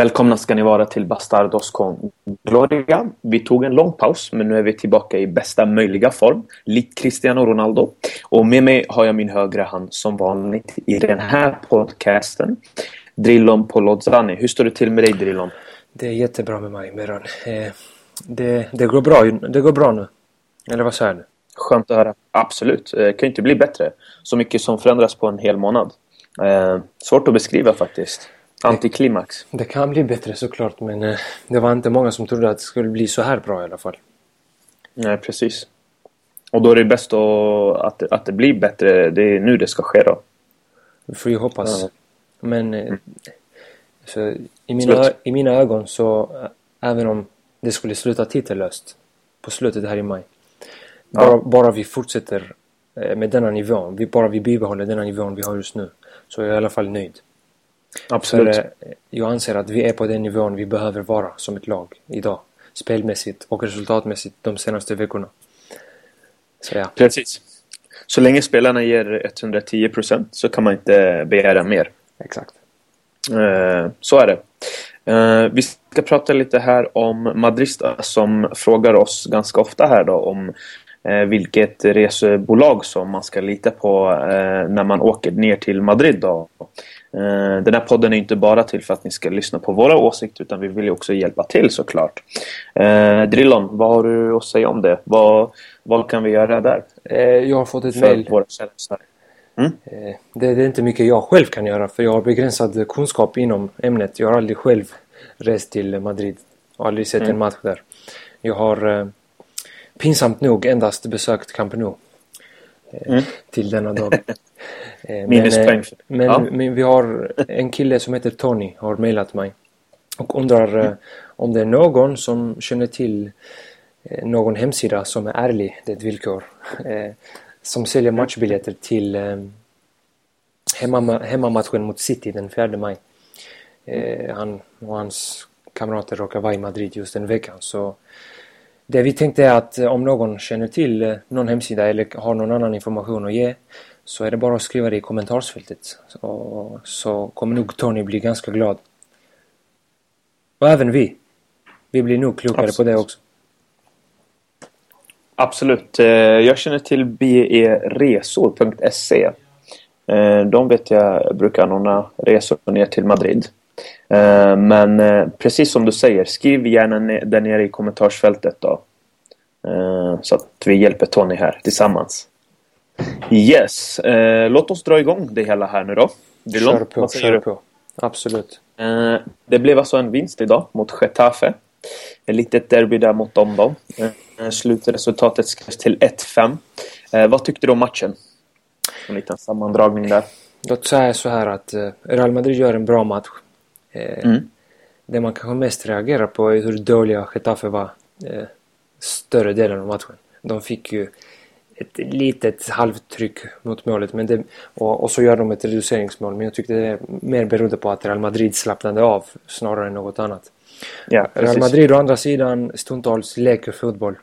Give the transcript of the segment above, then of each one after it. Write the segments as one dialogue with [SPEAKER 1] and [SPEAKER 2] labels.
[SPEAKER 1] Välkomna ska ni vara till Bastardos con Gloria. Vi tog en lång paus, men nu är vi tillbaka i bästa möjliga form, likt Cristiano Ronaldo. Och med mig har jag min högra hand som vanligt i den här podcasten, Drillon Polozzani. Hur står det till med dig, Drillon?
[SPEAKER 2] Det är jättebra med mig, Meran. Eh, det, det, går bra, det går bra nu. Eller vad säger du?
[SPEAKER 1] Skönt att höra. Absolut. Det eh, kan inte bli bättre. Så mycket som förändras på en hel månad. Eh, svårt att beskriva faktiskt. Antiklimax.
[SPEAKER 2] Det kan bli bättre såklart men eh, det var inte många som trodde att det skulle bli så här bra i alla fall.
[SPEAKER 1] Nej, precis. Och då är det bäst att, att det blir bättre. Det är nu det ska ske då.
[SPEAKER 2] Vi får ju hoppas. Ja. Men mm. så, i, mina, i mina ögon så även om det skulle sluta titellöst på slutet här i maj. Bara, ja. bara vi fortsätter eh, med denna nivån, vi, bara vi bibehåller denna nivån vi har just nu så är jag i alla fall nöjd.
[SPEAKER 1] Absolut. För,
[SPEAKER 2] eh, jag anser att vi är på den nivån vi behöver vara som ett lag idag. Spelmässigt och resultatmässigt de senaste veckorna.
[SPEAKER 1] Så ja. Precis. Så länge spelarna ger 110% så kan man inte begära mer.
[SPEAKER 2] Exakt.
[SPEAKER 1] Eh, så är det. Eh, vi ska prata lite här om Madrista som frågar oss ganska ofta här då om vilket resebolag som man ska lita på när man åker ner till Madrid. Då. Eh, den här podden är inte bara till för att ni ska lyssna på våra åsikter utan vi vill ju också hjälpa till såklart. Eh, Drillon, vad har du att säga om det? Vad, vad kan vi göra där?
[SPEAKER 2] Eh, jag har fått ett mejl. Mm? Eh, det, det, är inte mycket jag själv kan göra för jag har begränsad kunskap inom ämnet. Jag har aldrig själv rest till Madrid och aldrig sett mm. en match där. Jag har eh, pinsamt nog endast besökt Camp Nou. Mm. Till denna dag.
[SPEAKER 1] Eh, Minuspoäng.
[SPEAKER 2] Men, ja. men, vi har en kille som heter Tony har mejlat mig. Och undrar mm. om det är någon som känner till någon hemsida som är ärlig, det är ett villkor. som säljer matchbiljetter till hemma, hemmamatchen mot City den 4 maj. Han och hans kamrater råkar vara i Madrid just den veckan så det vi tänkte är att om någon känner till någon hemsida eller har någon annan information att ge så är det bara att skriva det i kommentarsfältet. Så, så kommer nog Tony bli ganska glad. Och även vi. Vi blir nog klokare Absolut. på det också.
[SPEAKER 1] Absolut. Eh, jag känner till beresor.se. Eh, de vet jag brukar anordna resor ner till Madrid. Eh, men precis som du säger, skriv gärna där nere i kommentarsfältet då. Så att vi hjälper Tony här tillsammans. Yes, eh, låt oss dra igång det hela här nu då.
[SPEAKER 2] Dylan, kör på, kör du? på. Absolut.
[SPEAKER 1] Eh, det blev alltså en vinst idag mot Getafe. Ett litet derby där mot dem då. Eh, slutresultatet skrevs till 1-5. Eh, vad tyckte du om matchen? En liten sammandragning där.
[SPEAKER 2] Låt säga så här att eh, Real Madrid gör en bra match. Eh, mm. Det man kanske mest reagerar på är hur dåliga Getafe var större delen av matchen. De fick ju ett litet halvtryck mot målet men det, och, och, så gör de ett reduceringsmål men jag tyckte det mer berodde på att Real Madrid slappnade av snarare än något annat. Ja, Real Madrid å andra sidan stundtals leker fotboll.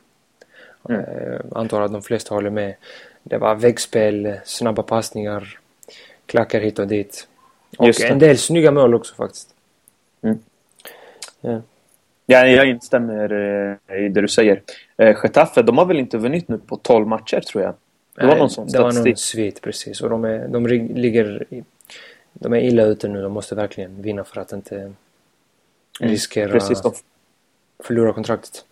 [SPEAKER 2] Mm. Eh, antar att de flesta håller med. Det var väggspel, snabba passningar, klackar hit och dit. Och en del snygga mål också faktiskt. Mm.
[SPEAKER 1] Ja. Ja, jag instämmer eh, i det du säger. Eh, Getafe, de har väl inte vunnit nu på 12 matcher tror jag?
[SPEAKER 2] Det var någon sån Det var någon svit precis. Och de, är, de ligger... De är illa ute nu. De måste verkligen vinna för att inte mm, riskera precis, de... förlora kontraktet.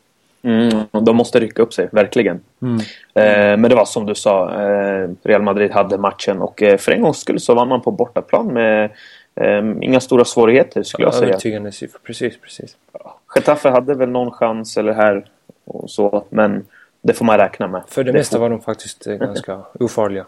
[SPEAKER 1] Mm, de måste rycka upp sig, verkligen. Mm. Eh, men det var som du sa, eh, Real Madrid hade matchen och eh, för en gångs skull så vann man på bortaplan med eh, inga stora svårigheter skulle ja, jag säga.
[SPEAKER 2] Övertygande siffror, precis, precis.
[SPEAKER 1] Getafe hade väl någon chans eller här och så, men det får man räkna med.
[SPEAKER 2] För det, det mesta får... var de faktiskt eh, ganska ofarliga.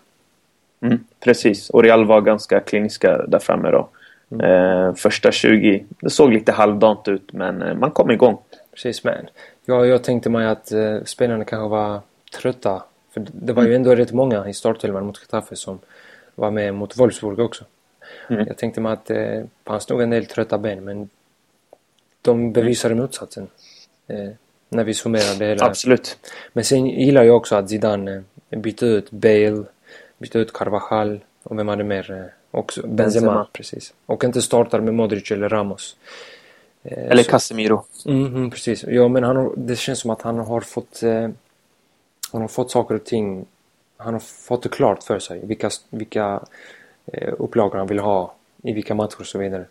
[SPEAKER 1] Mm, precis, och Real var ganska kliniska där framme då. Mm. Eh, första 20, det såg lite halvdant ut men eh, man kom igång.
[SPEAKER 2] Precis, men ja, jag tänkte mig att eh, spelarna kanske var trötta. För det var ju mm. ändå rätt många i startelvan mot Getafe som var med mot Wolfsburg också. Mm. Jag tänkte mig att det eh, fanns nog en del trötta ben men de bevisade motsatsen. Eh, när vi summerar det hela.
[SPEAKER 1] Absolut.
[SPEAKER 2] Men sen gillar jag också att Zidane eh, bytte ut Bale, bytte ut Carvajal och vem hade mer? Eh, också Benzema, Benzema, precis. Och inte startar med Modric eller Ramos.
[SPEAKER 1] Eh, Eller Casemiro.
[SPEAKER 2] Mm, mm, precis. Ja, men han, det känns som att han har fått eh, han har fått saker och ting han har fått det klart för sig vilka, vilka eh, upplagor han vill ha i vilka matcher och så vidare.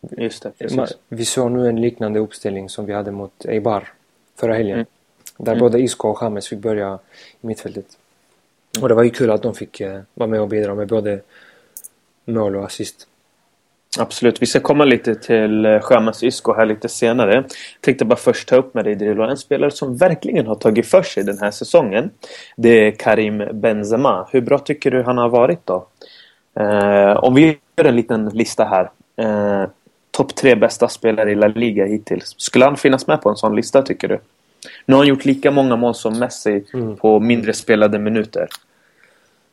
[SPEAKER 1] Just det, precis.
[SPEAKER 2] Vi såg nu en liknande uppställning som vi hade mot Eibar förra helgen. Mm. Där mm. både Isco och James fick börja i mittfältet. Mm. Och det var ju kul att de fick eh, vara med och bidra med både mål och assist.
[SPEAKER 1] Absolut. Vi ska komma lite till James eh, Isco här lite senare. Jag tänkte bara först ta upp med dig Drillo. En spelare som verkligen har tagit för sig den här säsongen. Det är Karim Benzema. Hur bra tycker du han har varit då? Eh, om vi gör en liten lista här. Eh, Topp tre bästa spelare i La Liga hittills. Skulle han finnas med på en sån lista tycker du? Nu har han gjort lika många mål som Messi mm. på mindre spelade minuter.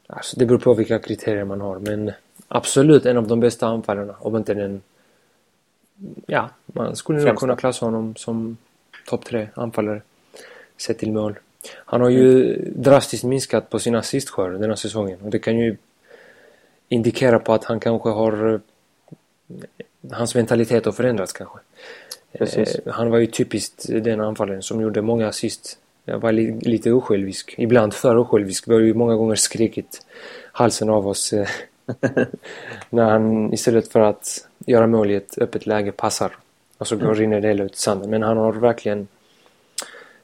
[SPEAKER 2] Alltså, det beror på vilka kriterier man har men absolut en av de bästa anfallarna. Om inte den... Ja, man skulle nog kunna klassa honom som topp tre anfallare. Sett till mål. Han har ju mm. drastiskt minskat på sin assistskörd den här säsongen och det kan ju indikera på att han kanske har... Hans mentalitet har förändrats kanske. Precis. Eh, han var ju typiskt den anfallaren som gjorde många assist. Jag var li lite osjälvisk. Ibland för osjälvisk. Vi har ju många gånger skrikit halsen av oss eh, när han istället för att göra mål i ett öppet läge passar. Och så mm. rinner det hela ut i sanden. Men han har verkligen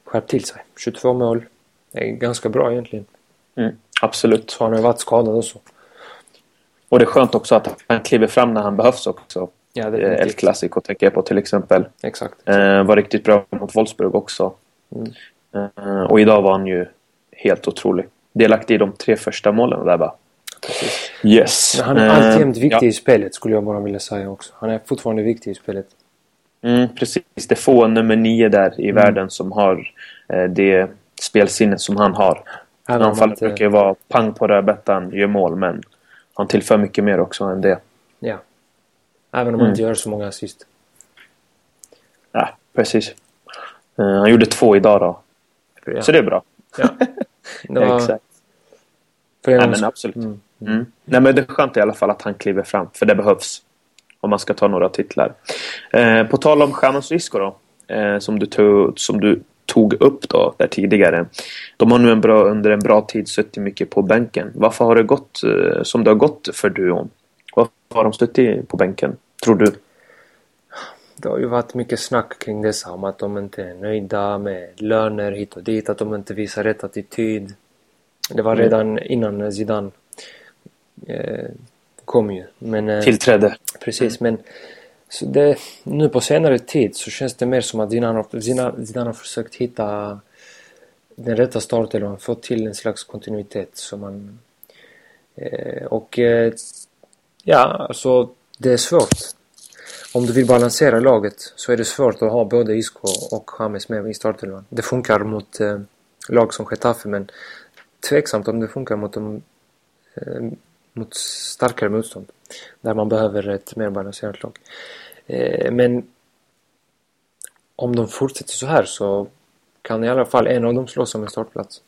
[SPEAKER 2] skärpt till sig. 22 mål. Det är ganska bra egentligen.
[SPEAKER 1] Mm, absolut.
[SPEAKER 2] Så han har varit skadad också.
[SPEAKER 1] Och det är skönt också att han kliver fram när han behövs också. Ja, det är El Clasico tänker jag på till exempel.
[SPEAKER 2] Exakt.
[SPEAKER 1] Eh, var riktigt bra mot Wolfsburg också. Mm. Eh, och idag var han ju helt otrolig. Delaktig i de tre första målen där va?
[SPEAKER 2] Precis. Yes. Men han är alltjämt viktig ja. i spelet skulle jag bara vilja säga också. Han är fortfarande viktig i spelet.
[SPEAKER 1] Mm, precis. Det är få nummer nio där i mm. världen som har eh, det spelsinnet som han har. Anfallet inte... brukar ju vara pang på rödbetan, gör mål, men han tillför mycket mer också än det.
[SPEAKER 2] Ja. Även om han mm. inte gör så många assist.
[SPEAKER 1] Ja, precis. Uh, han gjorde två idag då. Ja. Så det är bra. Ja. Det var... Exakt. För Nej, men absolut. Mm. Mm. Nej, men det är skönt i alla fall att han kliver fram, för det behövs. Om man ska ta några titlar. Eh, på tal om Janos Isco då. Eh, som, du tog, som du tog upp då där tidigare. De har nu en bra, under en bra tid suttit mycket på bänken. Varför har det gått eh, som det har gått för duon? Varför har de suttit på bänken, tror du?
[SPEAKER 2] Det har ju varit mycket snack kring dessa om att de inte är nöjda med löner hit och dit, att de inte visar rätt attityd. Det var mm. redan innan Zidane eh, kom ju. Men,
[SPEAKER 1] eh, Tillträdde.
[SPEAKER 2] Precis, mm. men så det, nu på senare tid så känns det mer som att Zidane, Zidane, Zidane har försökt hitta den rätta startelvan, få till en slags kontinuitet som man... Eh, och eh, ja, alltså det är svårt. Om du vill balansera laget så är det svårt att ha både Isco och James med i startelvan. Det funkar mot eh, lag som Getafe men tveksamt om det funkar mot, de, eh, mot starkare motstånd. Där man behöver ett mer balanserat lag. Eh, men om de fortsätter så här så kan i alla fall en av dem slåss om en startplats.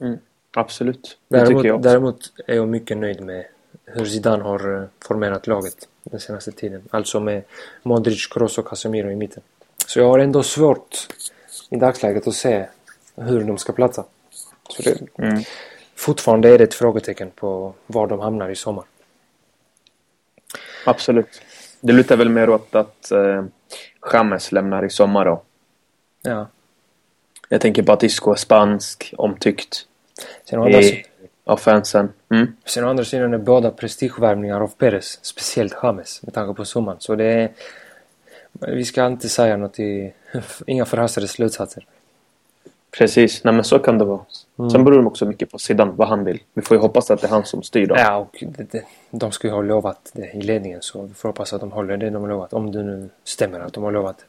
[SPEAKER 1] Mm, absolut.
[SPEAKER 2] Det däremot, tycker jag också. däremot är jag mycket nöjd med hur Zidane har eh, formerat laget den senaste tiden. Alltså med Modric, Kroos och Casemiro i mitten. Så jag har ändå svårt i dagsläget att se hur de ska platsa. Så det, mm. Fortfarande är det ett frågetecken på var de hamnar i sommar.
[SPEAKER 1] Absolut. Det lutar väl mer åt att eh, James lämnar i sommar då.
[SPEAKER 2] Ja.
[SPEAKER 1] Jag tänker på att Isco är spansk, omtyckt. Sen å andra, i, av fansen. Mm.
[SPEAKER 2] Sen å andra sidan är båda prestigevärvningar av Perez. Speciellt James med tanke på summan. Så det är... Vi ska inte säga något i... Inga förhastade slutsatser.
[SPEAKER 1] Precis, nej men så kan det vara. Mm. Sen beror det också mycket på sidan vad han vill. Vi får ju hoppas att det är han som styr då.
[SPEAKER 2] Ja, och det, det, de ska ju ha lovat det i ledningen så vi får hoppas att de håller det de har lovat. Om det nu stämmer att de har lovat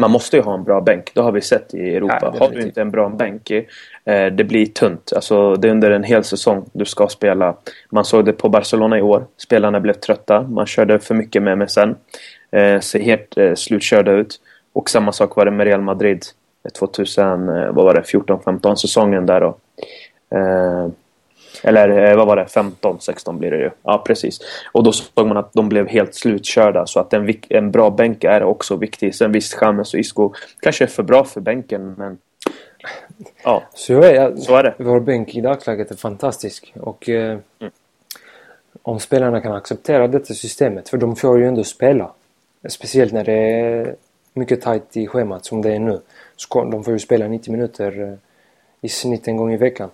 [SPEAKER 1] Man måste ju ha en bra bänk. Det har vi sett i Europa. Ja, har du inte en bra bänk, eh, det blir tunt. Alltså, det är under en hel säsong du ska spela. Man såg det på Barcelona i år. Spelarna blev trötta. Man körde för mycket med MSN. Eh, ser helt eh, slutkörda ut. Och samma sak var det med Real Madrid. 2000, eh, vad var det, 14-15 säsongen där då. Eh, Eller vad var det? 15, 16 blir det ju. Ja, precis. Och då såg man att de blev helt slutkörda. Så att en, en bra bänk är också viktig. Sen visst, James och Isco kanske är för bra för bänken, men
[SPEAKER 2] Ja, så är,
[SPEAKER 1] så är det.
[SPEAKER 2] Vår bänk i dagsläget är fantastisk. Och eh, mm. om spelarna kan acceptera detta systemet, för de får ju ändå spela. Speciellt när det är mycket tajt i schemat som det är nu. De får ju spela 90 minuter eh, i snitt en gång i veckan.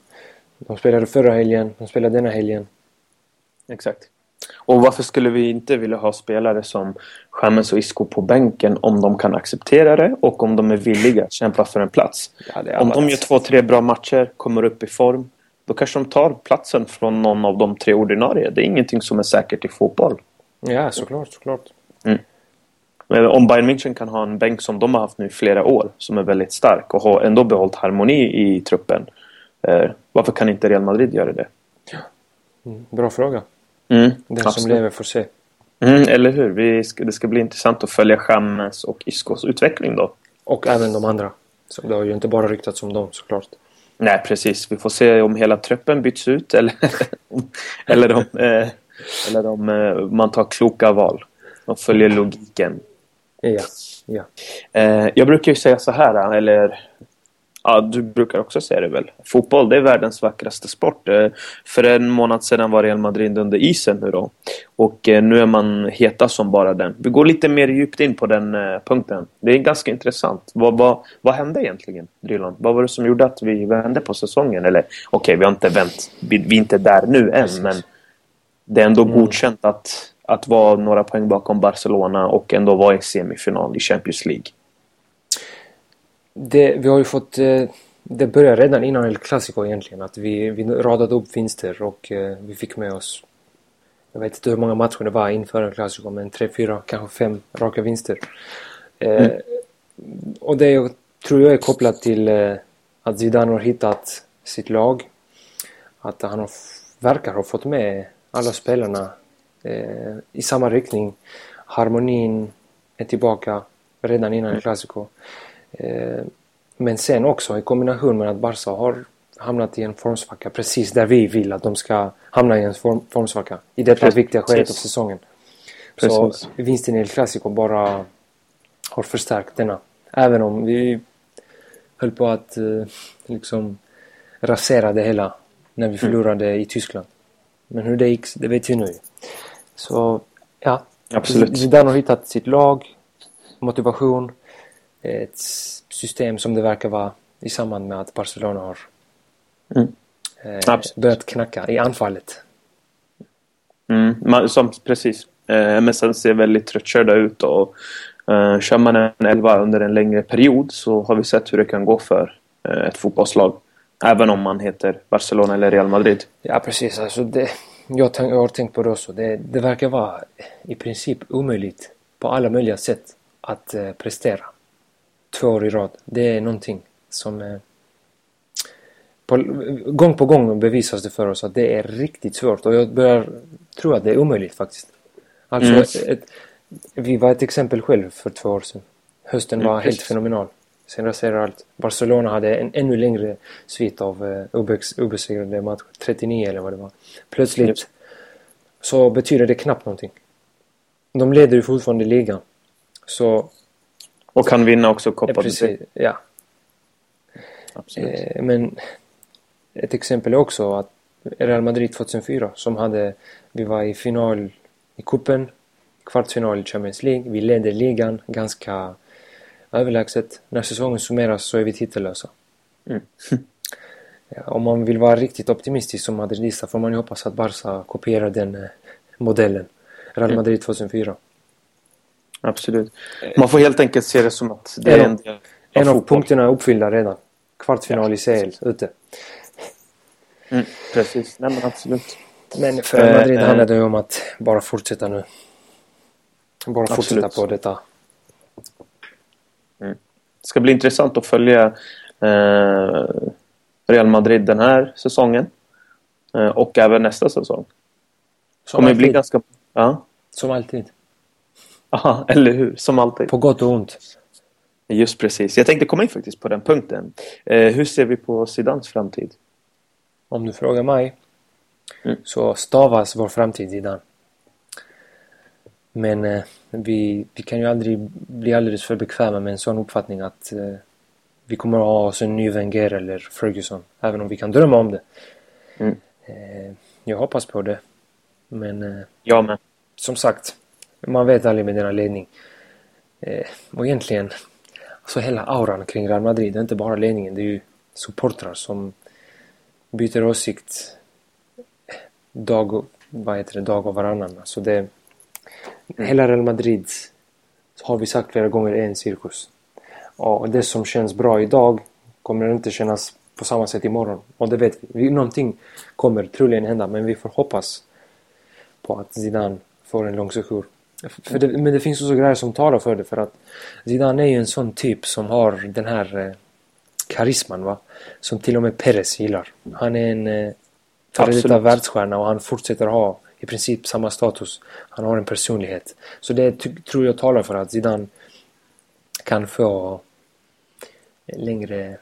[SPEAKER 2] De spelade förra helgen, de spelar denna helgen.
[SPEAKER 1] Exakt. Och varför skulle vi inte vilja ha spelare som James och Isco på bänken om de kan acceptera det och om de är villiga att kämpa för en plats? Ja, om de gör två, tre bra matcher, kommer upp i form, då kanske de tar platsen från någon av de tre ordinarie. Det är ingenting som är säkert i fotboll.
[SPEAKER 2] Ja, såklart, såklart.
[SPEAKER 1] Mm. Om Bayern München kan ha en bänk som de har haft nu i flera år, som är väldigt stark och har ändå behållit harmoni i truppen. Eh, varför kan inte Real Madrid göra det?
[SPEAKER 2] Mm, bra fråga.
[SPEAKER 1] Mm,
[SPEAKER 2] Den absolut. som lever får se.
[SPEAKER 1] Mm, eller hur? Vi ska, det ska bli intressant att följa Chammes och Iscos utveckling då.
[SPEAKER 2] Och även de andra. Så det har ju inte bara ryktats om dem såklart.
[SPEAKER 1] Nej, precis. Vi får se om hela truppen byts ut eller, eller om, eh, eller om eh, man tar kloka val och följer logiken.
[SPEAKER 2] Ja, ja.
[SPEAKER 1] Eh, jag brukar ju säga så här, eller Ja, du brukar också säga det väl. Fotboll, det är världens vackraste sport. Eh, för en månad sedan var Real Madrid under isen nu då. Och eh, nu är man heta som bara den. Vi går lite mer djupt in på den eh, punkten. Det är ganska intressant. Vad, vad, vad hände egentligen, Drilon? Vad var det som gjorde att vi vände på säsongen? Eller okej, okay, vi har inte vänt. Vi, vi, är inte där nu än, men det är ändå mm. godkänt att, att vara några poäng bakom Barcelona och ändå vara i semifinal i Champions League
[SPEAKER 2] det, vi har ju fått... Eh, det började redan innan El Clasico egentligen. Att vi, vi radade upp vinster och eh, vi fick med oss... Jag vet inte hur många matcher det var inför El Clasico men tre, fyra, kanske fem raka vinster. Eh, mm. Och det tror jag är kopplat till att Zidane har hittat sitt lag. Att han har, verkar ha fått med alla spelarna i samma riktning. Harmonin är tillbaka redan innan El Clasico. Eh, men sen också i kombination med att Barca har hamnat i en formsvacka precis där vi vill att de ska hamna i en form, formsvacka. I detta precis. viktiga skedet av säsongen. Precis. Så vinsten i El Clasico bara har förstärkt denna. Även om vi höll på att eh, liksom rasera det hela när vi mm. förlorade mm. i Tyskland. Men hur det gick, det vet vi nu. Så ja,
[SPEAKER 1] Absolut.
[SPEAKER 2] Zidane har hittat sitt lag, motivation ett system som det verkar vara i samband med att Barcelona har mm. eh, börjat knacka i anfallet.
[SPEAKER 1] Mm, man, som, precis. Eh, MSN ser väldigt tröttkörda ut och eh, kör man en elva under en längre period så har vi sett hur det kan gå för eh, ett fotbollslag. Även om man heter Barcelona eller Real Madrid.
[SPEAKER 2] Ja precis, alltså det, jag, jag har tänkt på det också. Det, det verkar vara i princip omöjligt på alla möjliga sätt att eh, prestera två år i rad. Det är någonting som... Eh, på, gång på gång bevisas det för oss att det är riktigt svårt och jag börjar tro att det är omöjligt faktiskt. Alltså, mm. ett, vi var ett exempel själv för två år sedan. Hösten var mm, helt fenomenal. Sen raserade allt. Barcelona hade en ännu längre svit av uh, obesegrade matcher. 39 eller vad det var. Plötsligt mm. så betyder det knappt någonting. De leder ju fortfarande ligan. Så
[SPEAKER 1] och kan vinna också Copa
[SPEAKER 2] Precis, ja. Absolut. Eh, men ett exempel är också att Real Madrid 2004 som hade, vi var i final i kuppen, kvartsfinal i Champions League, vi ledde ligan ganska överlägset. När säsongen summeras så är vi titellösa. Mm. ja, om man vill vara riktigt optimistisk som madridista får man ju hoppas att Barca kopierar den eh, modellen. Real mm. Madrid 2004.
[SPEAKER 1] Absolut. Man får helt enkelt se det som att det en är en del av
[SPEAKER 2] En av punkterna är uppfyllda redan. Kvartsfinal i CL ute.
[SPEAKER 1] Mm, precis, nej men absolut.
[SPEAKER 2] Men för eh, Madrid eh, handlar det om att bara fortsätta nu. Bara absolut. fortsätta på detta.
[SPEAKER 1] Mm. Det ska bli intressant att följa eh, Real Madrid den här säsongen. Eh, och även nästa säsong. Som kommer alltid. bli ganska... Ja.
[SPEAKER 2] Som alltid.
[SPEAKER 1] Ja, eller hur? Som alltid.
[SPEAKER 2] På gott och ont.
[SPEAKER 1] Just precis. Jag tänkte komma in faktiskt på den punkten. Eh, hur ser vi på Zidans framtid?
[SPEAKER 2] Om du frågar mig Mm. Så stavas vår framtid Zidane. Men eh, vi, vi kan ju aldrig bli alldeles för bekväma med en sån uppfattning att eh, vi kommer att ha oss en ny Wenger eller Ferguson. Även om vi kan drömma om det. Mm. Eh, jag hoppas på det. Men... Eh,
[SPEAKER 1] jag med.
[SPEAKER 2] Som sagt, man vet aldrig med denna ledning. Eh, och egentligen, alltså hela auran kring Real Madrid, det är inte bara ledningen. Det är ju supportrar som byter åsikt dag, vad heter det, dag och varannan. Alltså det. Hela Real Madrid har vi sagt flera gånger är en cirkus. Och det som känns bra idag kommer inte kännas på samma sätt imorgon. Och det vet vi. Någonting kommer troligen hända men vi får hoppas på att Zidane får en lång sejour. Det, men det finns också grejer som talar för det för att Zidane är ju en sån typ som har den här eh, karisman va. Som till och med Perez gillar. Han är en eh, före detta världsstjärna och han fortsätter ha i princip samma status. Han har en personlighet. Så det tror jag talar för att Zidane kan få längre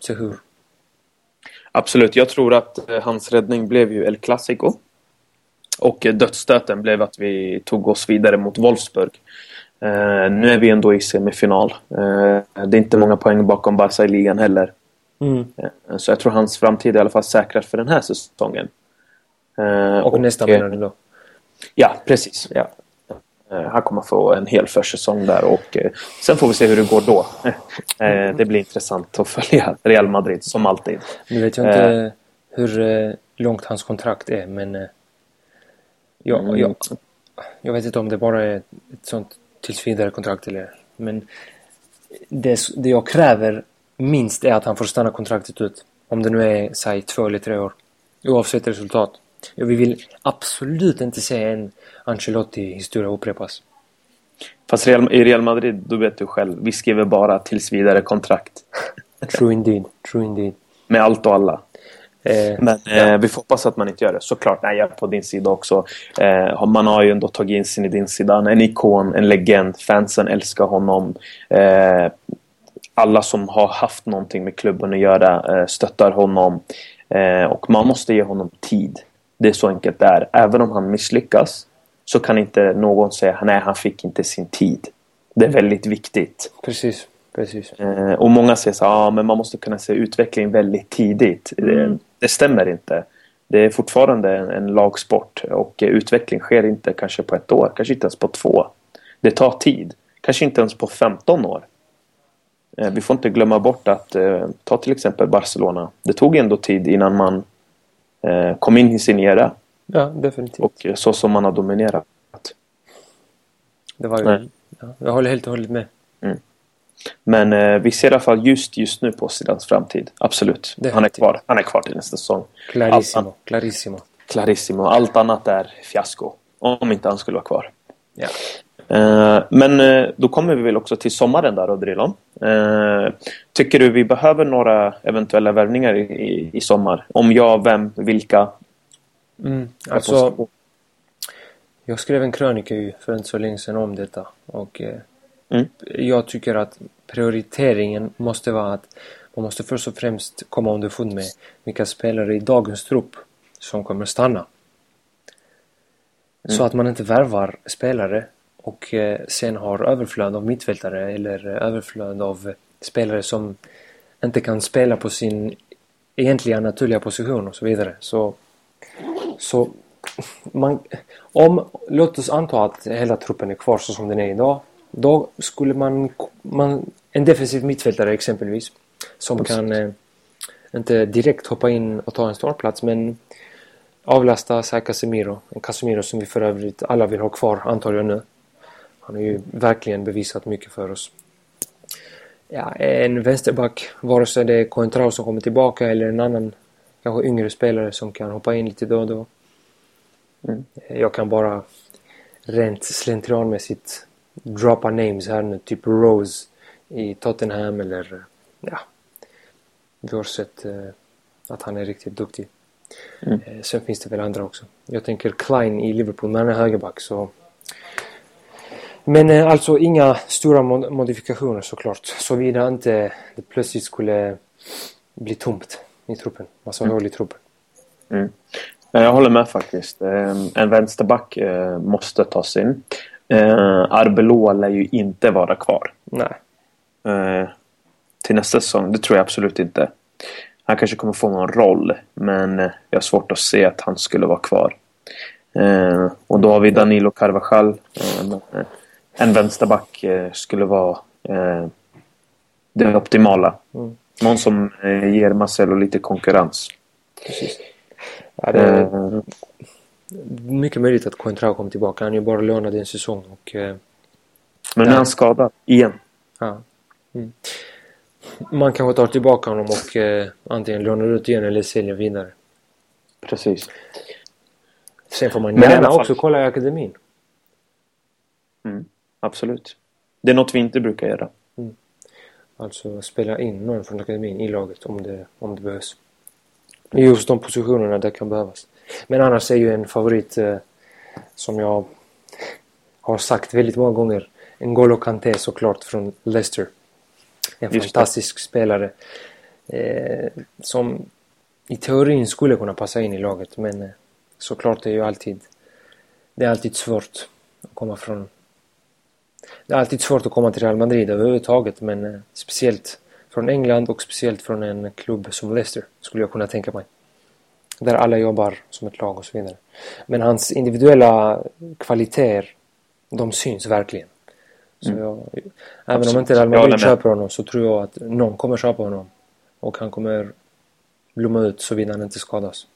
[SPEAKER 2] sejour.
[SPEAKER 1] Absolut, jag tror att eh, hans räddning blev ju El Clasico. Och dödsstöten blev att vi tog oss vidare mot Wolfsburg. Uh, nu är vi ändå i semifinal. Uh, det är inte många poäng bakom Barca i ligan heller. Mm. Uh, så jag tror hans framtid är i alla fall säkrad för den här säsongen.
[SPEAKER 2] och, och nästa menar du då?
[SPEAKER 1] Ja, precis. Ja. Han kommer få en hel försäsong där och sen får vi se hur det går då. Det blir intressant att följa Real Madrid som alltid.
[SPEAKER 2] Nu vet jag inte hur långt hans kontrakt är men jag, mm. jag, jag vet inte om det bara är ett sånt tills vidare kontrakt eller men det, det jag kräver minst är att han får stanna kontraktet ut. Om det nu är, säg, två eller tre år. Oavsett resultat. Vi vill absolut inte se en Ancelotti-historia upprepas.
[SPEAKER 1] Fast Real, i Real Madrid, då vet du själv. Vi skriver bara tills vidare kontrakt.
[SPEAKER 2] True indeed. True indeed.
[SPEAKER 1] Med allt och alla. Eh, Men ja. eh, vi får hoppas att man inte gör det. Såklart, nej, jag är på din sida också. Eh, man har ju ändå tagit in sin i din sida. En ikon, en legend. Fansen älskar honom. Alla som har haft någonting med klubben att göra stöttar honom. Och man måste ge honom tid. Det är så enkelt det är. Även om han misslyckas så kan inte någon säga nej, han fick inte sin tid. Det är väldigt viktigt.
[SPEAKER 2] Precis. Precis.
[SPEAKER 1] och många säger så ah, men man måste kunna se utveckling väldigt tidigt. Mm det stämmer inte. Det är fortfarande en, en lagsport och utveckling sker inte kanske på ett år, kanske inte ens på två. Det tar tid. Kanske inte ens på 15 år. Eh, vi får inte glömma bort att eh, ta till exempel Barcelona. Det tog ändå tid innan man eh, kom in i sin era.
[SPEAKER 2] Ja, definitivt.
[SPEAKER 1] Och så som man har dominerat.
[SPEAKER 2] Det var ju... Ja, jag håller helt och hållet med.
[SPEAKER 1] Men eh, vi ser i alla fall just just nu på Zidans framtid. Absolut. Han är kvar. Han är kvar till nästa säsong.
[SPEAKER 2] Clarissimo. Allt, Clarissimo.
[SPEAKER 1] Clarissimo. Allt annat är fiasko. Om inte han skulle vara kvar. Ja. Eh, men eh, då kommer vi väl också till sommaren där Rodrilon. Eh, tycker du vi behöver några eventuella värvningar i, i, i sommar? Om ja, vem, vilka?
[SPEAKER 2] Mm, alltså, jag skrev en krönika för inte så länge sedan om detta. Och eh, Mm. Jag tycker att prioriteringen måste vara att man måste först och främst komma underfund med vilka spelare i dagens trupp som kommer stanna. Mm. Så att man inte värvar spelare och eh, sen har överflöd av mittfältare eller överflöd av spelare som inte kan spela på sin egentliga naturliga position och så vidare. Så, så man, om, låt oss anta att hela truppen är kvar så som den är idag då skulle man, man en defensiv mittfältare exempelvis som kan eh, inte direkt hoppa in och ta en startplats men avlasta sig Casemiro. En Casemiro som vi för övrigt alla vill ha kvar antagligen nu. Han har ju verkligen bevisat mycket för oss. Ja, en vänsterback, vare sig det är Coentrao som kommer tillbaka eller en annan kanske yngre spelare som kan hoppa in lite då och då. Mm. Jag kan bara rent slentrianmässigt droppa names här nu, typ Rose i Tottenham eller ja, vi har sett eh, att han är riktigt duktig. Mm. Eh, sen finns det väl andra också. Jag tänker Klein i Liverpool, men han är högerback så men eh, alltså inga stora mod modifikationer såklart. Såvida inte det plötsligt skulle bli tomt i truppen. Massa mm. hål i truppen.
[SPEAKER 1] Mm. Jag håller med faktiskt. Ehm, en vänsterback eh, måste tas in. Eh, Arbeloa lär ju inte vara kvar.
[SPEAKER 2] Nej.
[SPEAKER 1] Eh, till nästa säsong, det tror jag absolut inte. Han kanske kommer få någon roll, men jag har svårt att se att han skulle vara kvar. Och då har vi Danilo Carvajal. En vänsterback skulle vara det optimala. Mm. Någon som ger Marcelo lite konkurrens.
[SPEAKER 2] Precis. Ja, det mycket möjligt att Coentrao kommer tillbaka. Han är ju bara lånad en säsong och... Uh,
[SPEAKER 1] men är han skadad igen?
[SPEAKER 2] Ja. Mm. Man kanske tar tillbaka honom och uh, antingen lånar ut igen eller säljer vidare.
[SPEAKER 1] Precis.
[SPEAKER 2] Sen får man Men gärna också kolla i akademin.
[SPEAKER 1] Mm, absolut. Det är något vi inte brukar göra. Mm.
[SPEAKER 2] Alltså spela in någon från akademin i laget om det, om det behövs. Just de positionerna det kan behövas. Men annars är ju en favorit eh, som jag har sagt väldigt många gånger. N'Golo Kanté såklart från Leicester. En just fantastisk det. spelare. Eh, som i teorin skulle kunna passa in i laget men eh, såklart är ju alltid det är alltid svårt att komma från det är alltid svårt att komma till Real Madrid överhuvudtaget men eh, speciellt från England och speciellt från en klubb som Leicester skulle jag kunna tänka mig. Där alla jobbar som ett lag och så vidare. Men hans individuella kvaliteter, de syns verkligen. Så mm. jag, även om inte Real Madrid köper honom så tror jag att någon kommer köpa honom. Och han kommer blomma ut såvida han inte skadas.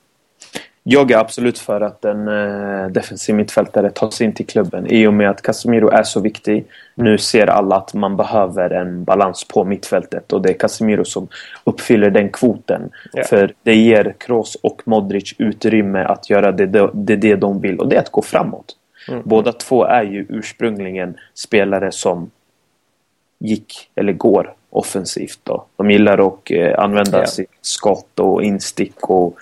[SPEAKER 1] Jag är absolut för att en eh, defensiv mittfältare tas in till klubben i och med att Casemiro är så viktig. Nu ser alla att man behöver en balans på mittfältet och det är Casemiro som uppfyller den kvoten. Yeah. För det ger Kroos och Modric utrymme att göra det, det, det, de vill och det är att gå framåt. Mm. Båda två är ju ursprungligen spelare som gick, eller går, offensivt. Då. De gillar att eh, använda yeah. sitt skott och instick och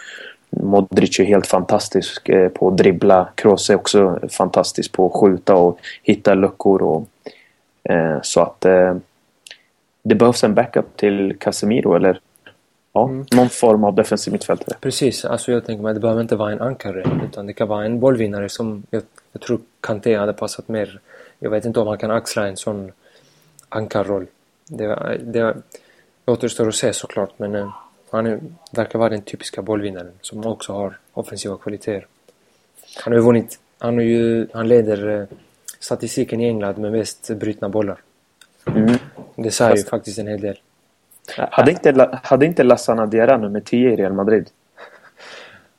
[SPEAKER 1] Modric är helt fantastisk eh, på att dribbla. Kroos är också fantastisk på att skjuta och hitta luckor. Och, eh, så att eh, det behövs en backup till Casemiro eller ja, mm. någon form av defensiv mittfältare.
[SPEAKER 2] Precis, alltså jag tänker mig att det behöver inte vara en ankare utan det kan vara en bollvinnare som jag, jag tror Kanté hade passat mer. Jag vet inte om han kan axla en sån ankarroll. Det, det återstår att se såklart men eh, han är, verkar vara den typiska bollvinnaren som också har offensiva kvaliteter. Han har ju vunnit, han, har ju, han leder eh, statistiken i England med mest brytna bollar. Mm. Det säger ju faktiskt en hel del.
[SPEAKER 1] Hade inte, hade inte Lassana Diarra nummer 10 i Real Madrid?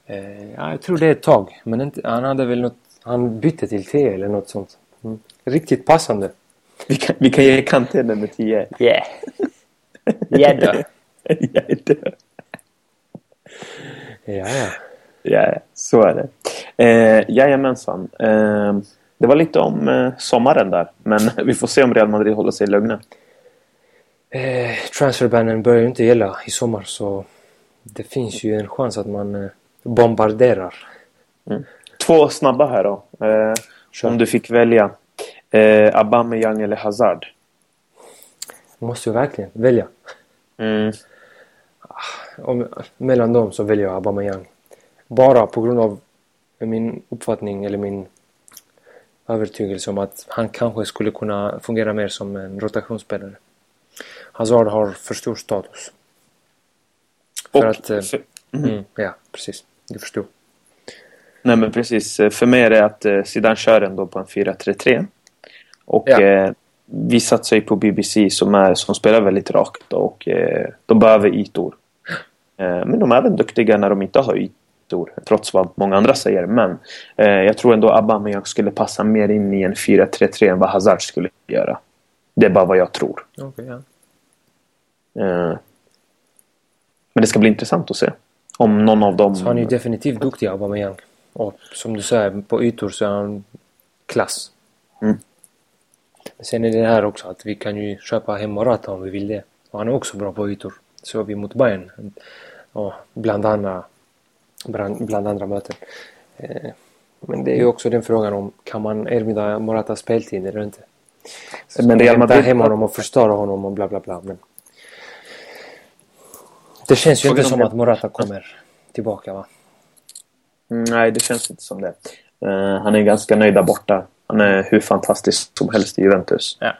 [SPEAKER 2] Eh, ja, jag tror det är ett tag. Men inte, han hade väl något... Han bytte till 10 eller något sånt. Mm. Riktigt passande.
[SPEAKER 1] Vi kan, vi kan ge Kanté nummer 10.
[SPEAKER 2] Yeah. Gädda.
[SPEAKER 1] Gädda.
[SPEAKER 2] Ja, ja.
[SPEAKER 1] Ja, så är det. Eh, jajamensan. Eh, det var lite om eh, sommaren där. Men vi får se om Real Madrid håller sig lugna.
[SPEAKER 2] Eh, transferbannen börjar ju inte gälla i sommar så det finns ju en chans att man eh, bombarderar.
[SPEAKER 1] Mm. Två snabba här då. Eh, om du fick välja. Eh, Aubameyang eller Hazard?
[SPEAKER 2] Måste jag verkligen välja?
[SPEAKER 1] Mm
[SPEAKER 2] om, mellan dem så väljer jag Aubameyang. Bara på grund av min uppfattning eller min övertygelse om att han kanske skulle kunna fungera mer som en rotationsspelare. Hazard har för stor status.
[SPEAKER 1] För och, att... Eh,
[SPEAKER 2] för, mm. Mm, ja, precis. Du förstod.
[SPEAKER 1] Nej men precis. För mig är det att eh, Zidane kör ändå på en 4-3-3. Och ja. eh, vi satsar ju på BBC som, är, som spelar väldigt rakt och eh, de behöver ytor. Eh, men de är även duktiga när de inte har ytor, trots vad många andra säger. Men eh, jag tror ändå Aubameyang skulle passa mer in i en 4-3-3 än vad Hazard skulle göra. Det är bara vad jag tror.
[SPEAKER 2] Okay.
[SPEAKER 1] Eh, men det ska bli intressant att se. Om någon av dem...
[SPEAKER 2] Så han är ju definitivt duktig Aubameyang. Och som du säger, på ytor så är han klass.
[SPEAKER 1] Mm.
[SPEAKER 2] Sen är det här också att vi kan ju köpa hem Morata om vi vill det. Och han är också bra på ytor. Så vi mot Bayern. Och bland andra, bland, bland andra möten. Eh, men det är ju också den frågan om kan man erbjuda Morata speltid eller inte. Så men Real Madrid... hem honom och förstöra honom och bla bla bla. Men det känns ju inte som att Morata kommer tillbaka va?
[SPEAKER 1] Nej, det känns inte som det. Uh, han är ganska nöjd där borta. Han är hur fantastisk som helst i Juventus.
[SPEAKER 2] Ja.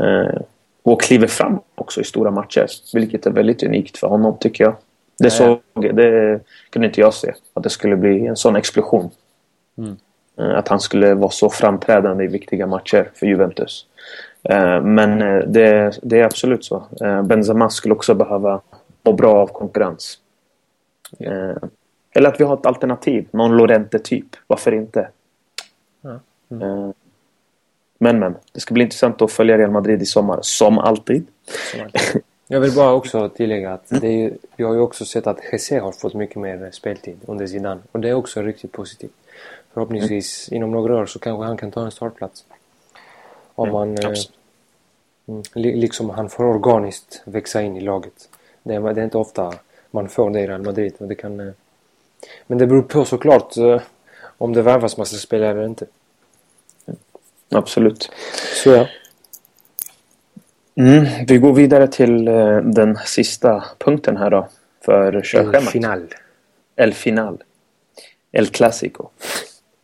[SPEAKER 1] Uh, och kliver fram också i stora matcher. Vilket är väldigt unikt för honom tycker jag. Det, såg, det kunde inte jag se. Att det skulle bli en sån explosion.
[SPEAKER 2] Mm.
[SPEAKER 1] Uh, att han skulle vara så framträdande i viktiga matcher för Juventus. Men det, det, är absolut så. Benzema skulle också behöva må bra av konkurrens. Eller att vi har ett alternativ. Någon Lorente-typ. Varför inte?
[SPEAKER 2] Mm.
[SPEAKER 1] Men men. Det ska bli intressant att följa Real Madrid i sommar. Som alltid.
[SPEAKER 2] Som alltid. Jag vill bara också tillägga att det är, vi har ju också sett att Jesse har fått mycket mer speltid under Zidane. Och det är också riktigt positivt. Förhoppningsvis mm. inom några år så kanske han kan ta en startplats. Om man... Eh, mm, liksom han får organiskt växa in i laget. Det är, det är inte ofta man får det i Real Madrid. Och det kan... Eh, men det beror på såklart eh, om det värvas massa spelare eller inte.
[SPEAKER 1] Absolut.
[SPEAKER 2] Så ja.
[SPEAKER 1] Mm, vi går vidare till eh, den sista punkten här då. För körschemat.
[SPEAKER 2] El final.
[SPEAKER 1] El final. El Clasico.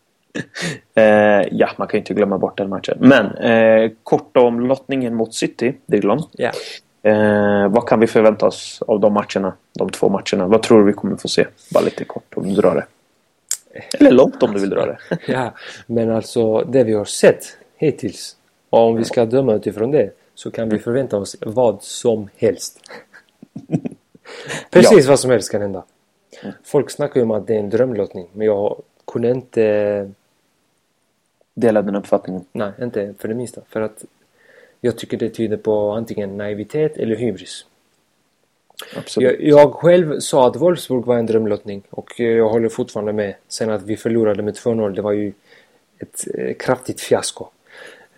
[SPEAKER 1] eh, ja, man kan ju inte glömma bort den matchen. Men eh, kort om lottningen mot City, Diglon.
[SPEAKER 2] Ja.
[SPEAKER 1] Eh, vad kan vi förvänta oss av de matcherna? De två matcherna. Vad tror du vi kommer få se? Bara lite kort om du drar det. Eller långt om du vill dra det.
[SPEAKER 2] ja, men alltså det vi har sett hittills. Och om vi ska döma utifrån det så kan vi förvänta oss vad som helst. Precis ja. vad som helst kan hända. Folk snackar ju om att det är en drömlottning men jag kunde inte
[SPEAKER 1] dela den uppfattningen.
[SPEAKER 2] Nej, inte för det minsta. För att jag tycker det tyder på antingen naivitet eller hybris.
[SPEAKER 1] Absolut.
[SPEAKER 2] Jag, jag själv sa att Wolfsburg var en drömlottning och jag håller fortfarande med. Sen att vi förlorade med 2-0 det var ju ett eh, kraftigt fiasko.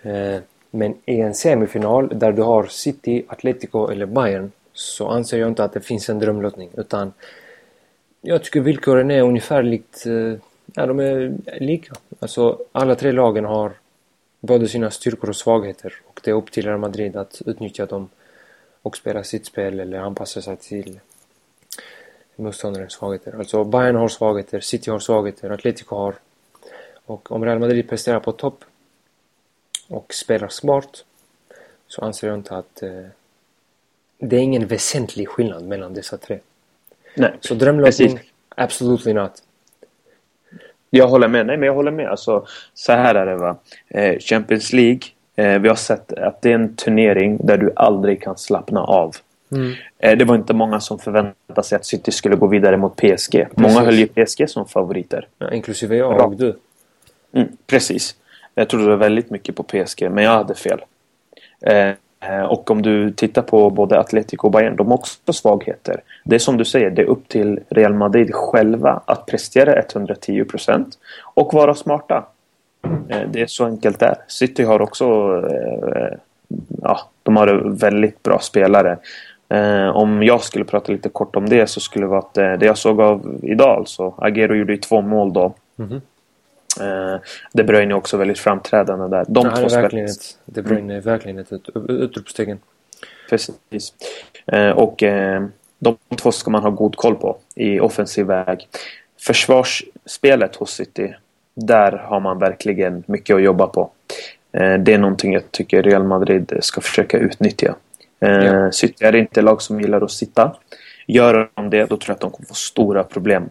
[SPEAKER 2] Eh, men i en semifinal där du har City, Atletico eller Bayern så anser jag inte att det finns en drömlottning utan jag tycker villkoren är ungefär likt, eh, ja de är lika. Alltså alla tre lagen har både sina styrkor och svagheter och det är upp till Real Madrid att utnyttja dem och spela sitt spel eller anpassa sig till motståndarens svagheter. Alltså Bayern har svagheter, City har svagheter, Atletico har. Och om Real Madrid presterar på topp och spelar smart så anser jag inte att eh, det är ingen väsentlig skillnad mellan dessa tre.
[SPEAKER 1] Nej,
[SPEAKER 2] så drömlottning, absolutely not.
[SPEAKER 1] Jag håller med. Nej, men jag håller med. Alltså, så här är det va. Eh, Champions League. Eh, vi har sett att det är en turnering där du aldrig kan slappna av.
[SPEAKER 2] Mm.
[SPEAKER 1] Eh, det var inte många som förväntade sig att City skulle gå vidare mot PSG. Precis. Många höll ju PSG som favoriter.
[SPEAKER 2] Ja, inklusive jag och du.
[SPEAKER 1] Mm, precis. Jag trodde väldigt mycket på PSG, men jag hade fel. Eh, eh, och om du tittar på både Atletico och Bayern, de har också svagheter. Det är som du säger, det är upp till Real Madrid själva att prestera 110% och vara smarta. Eh, det är så enkelt där. City har också eh, ja, de har väldigt bra spelare. Eh, om jag skulle prata lite kort om det så skulle det vara att eh, det jag såg av idag alltså. Agero gjorde ju två mål då.
[SPEAKER 2] Mm -hmm.
[SPEAKER 1] Eh, De Bruyne är också väldigt framträdande där.
[SPEAKER 2] De ja, två verkligen ett, De Bruyne är verkligen ett utropstecken.
[SPEAKER 1] Precis. Eh, och eh, de två ska man ha god koll på i offensiv väg. Försvarsspelet hos City, där har man verkligen mycket att jobba på. Det är någonting jag tycker Real Madrid ska försöka utnyttja. Ja. City är inte lag som gillar att sitta. Gör de det, då tror jag att de kommer få stora problem.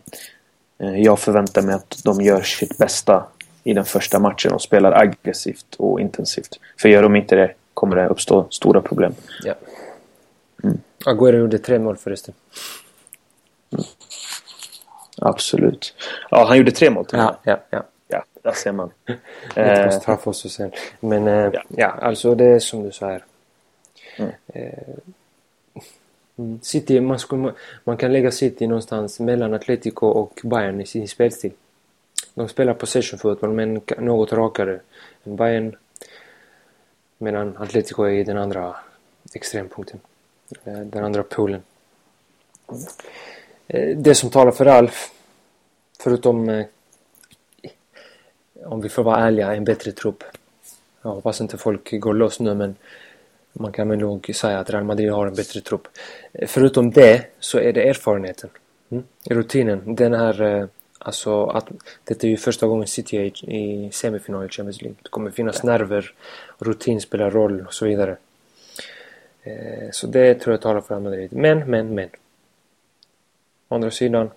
[SPEAKER 1] Eh, jag förväntar mig att de gör sitt bästa i den första matchen och spelar aggressivt och intensivt. För gör de inte det kommer det uppstå stora problem.
[SPEAKER 2] Ja. Mm. Aguero gjorde tre mål förresten.
[SPEAKER 1] Mm. Absolut. Ja, han gjorde tre mål
[SPEAKER 2] till ja, ja, ja.
[SPEAKER 1] Ja, där ser man.
[SPEAKER 2] Ett på straff och så sen. Men eh, ja. ja. alltså det är som du säger.
[SPEAKER 1] Mm.
[SPEAKER 2] Mm. City, man, skulle, man kan lägga City någonstans mellan Atletico och Bayern i sin spelstil. De spelar possession fotboll men något rakare än Bayern. Medan Atletico är i den andra extrempunkten. Eh, den andra polen. Eh, det som talar för Alf, förutom eh, om vi får vara ärliga, en bättre trupp. Jag hoppas inte folk går loss nu men man kan väl nog säga att Real Madrid har en bättre trupp. Förutom det så är det erfarenheten. Mm? Rutinen. Den här uh, Alltså att det är ju första gången City är i semifinal i Champions League. Det kommer finnas nerver, rutin spelar roll och så vidare. Eh, så det tror jag talar för Real Madrid. Men, men, men. Å andra sidan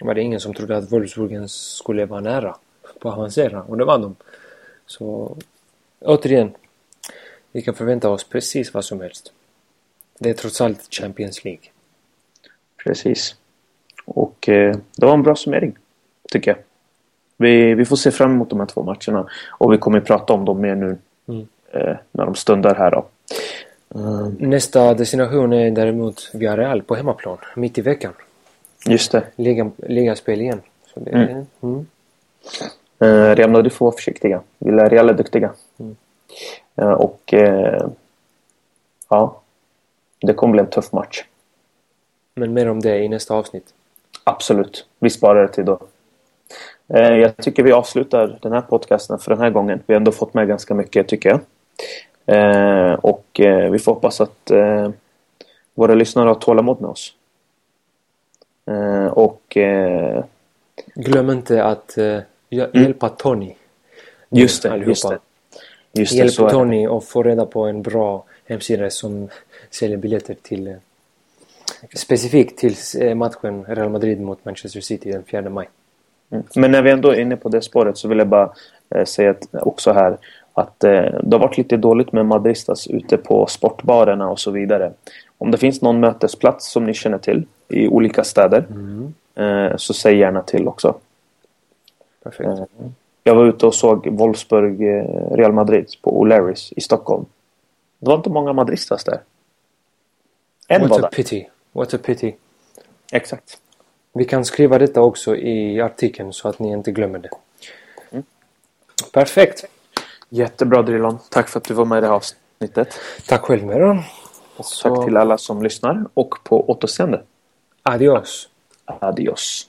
[SPEAKER 2] var det ingen som trodde att Wolfsburgen skulle vara nära på att avancera och det var de. Så återigen, vi kan förvänta oss precis vad som helst. Det är trots allt Champions League.
[SPEAKER 1] Precis. Och eh, det var en bra summering, tycker jag. Vi, vi får se fram emot de här två matcherna och vi kommer att prata om dem mer nu mm. eh, när de stundar här då.
[SPEAKER 2] Mm. Nästa destination är däremot Villarreal på hemmaplan, mitt i veckan.
[SPEAKER 1] Just det.
[SPEAKER 2] Liga, ligaspel igen. Så det, mm.
[SPEAKER 1] Mm. Uh, Real Madrid får vara försiktiga. Villarreal är duktiga. Mm. Uh, och uh, ja, det kommer bli en tuff match.
[SPEAKER 2] Men mer om det i nästa avsnitt.
[SPEAKER 1] Absolut. Vi sparar det till då. Jag tycker vi avslutar den här podcasten för den här gången. Vi har ändå fått med ganska mycket tycker jag. Och vi får hoppas att våra lyssnare har tålamod med oss. Och
[SPEAKER 2] Glöm inte att mm. hjälpa Tony.
[SPEAKER 1] Just det, just det.
[SPEAKER 2] Just Hjälp det, Tony att få reda på en bra hemsida som säljer biljetter till eh, specifikt till eh, matchen Real Madrid mot Manchester City den 4 maj.
[SPEAKER 1] Mm. Men när vi ändå är inne på det spåret så vill jag bara eh, säga att, också här att eh, det har varit lite dåligt med Madristas ute på sportbarerna och så vidare. Om det finns någon mötesplats som ni känner till i olika städer mm. eh, så säg gärna till också. Perfekt. Eh, jag var ute och såg Wolfsburg eh, Real Madrid på O'Larrys i Stockholm. Det var inte många madristas där.
[SPEAKER 2] En What var a där. pity. What a pity.
[SPEAKER 1] Exakt.
[SPEAKER 2] Vi kan skriva detta också i artikeln så att ni inte glömmer det. Mm. Perfekt.
[SPEAKER 1] Jättebra Drilon. Tack för att du var med i det här avsnittet.
[SPEAKER 2] Tack själv Meron.
[SPEAKER 1] Så... Tack till alla som lyssnar och på återseende.
[SPEAKER 2] Adios.
[SPEAKER 1] Adios.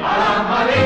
[SPEAKER 3] Cavalier.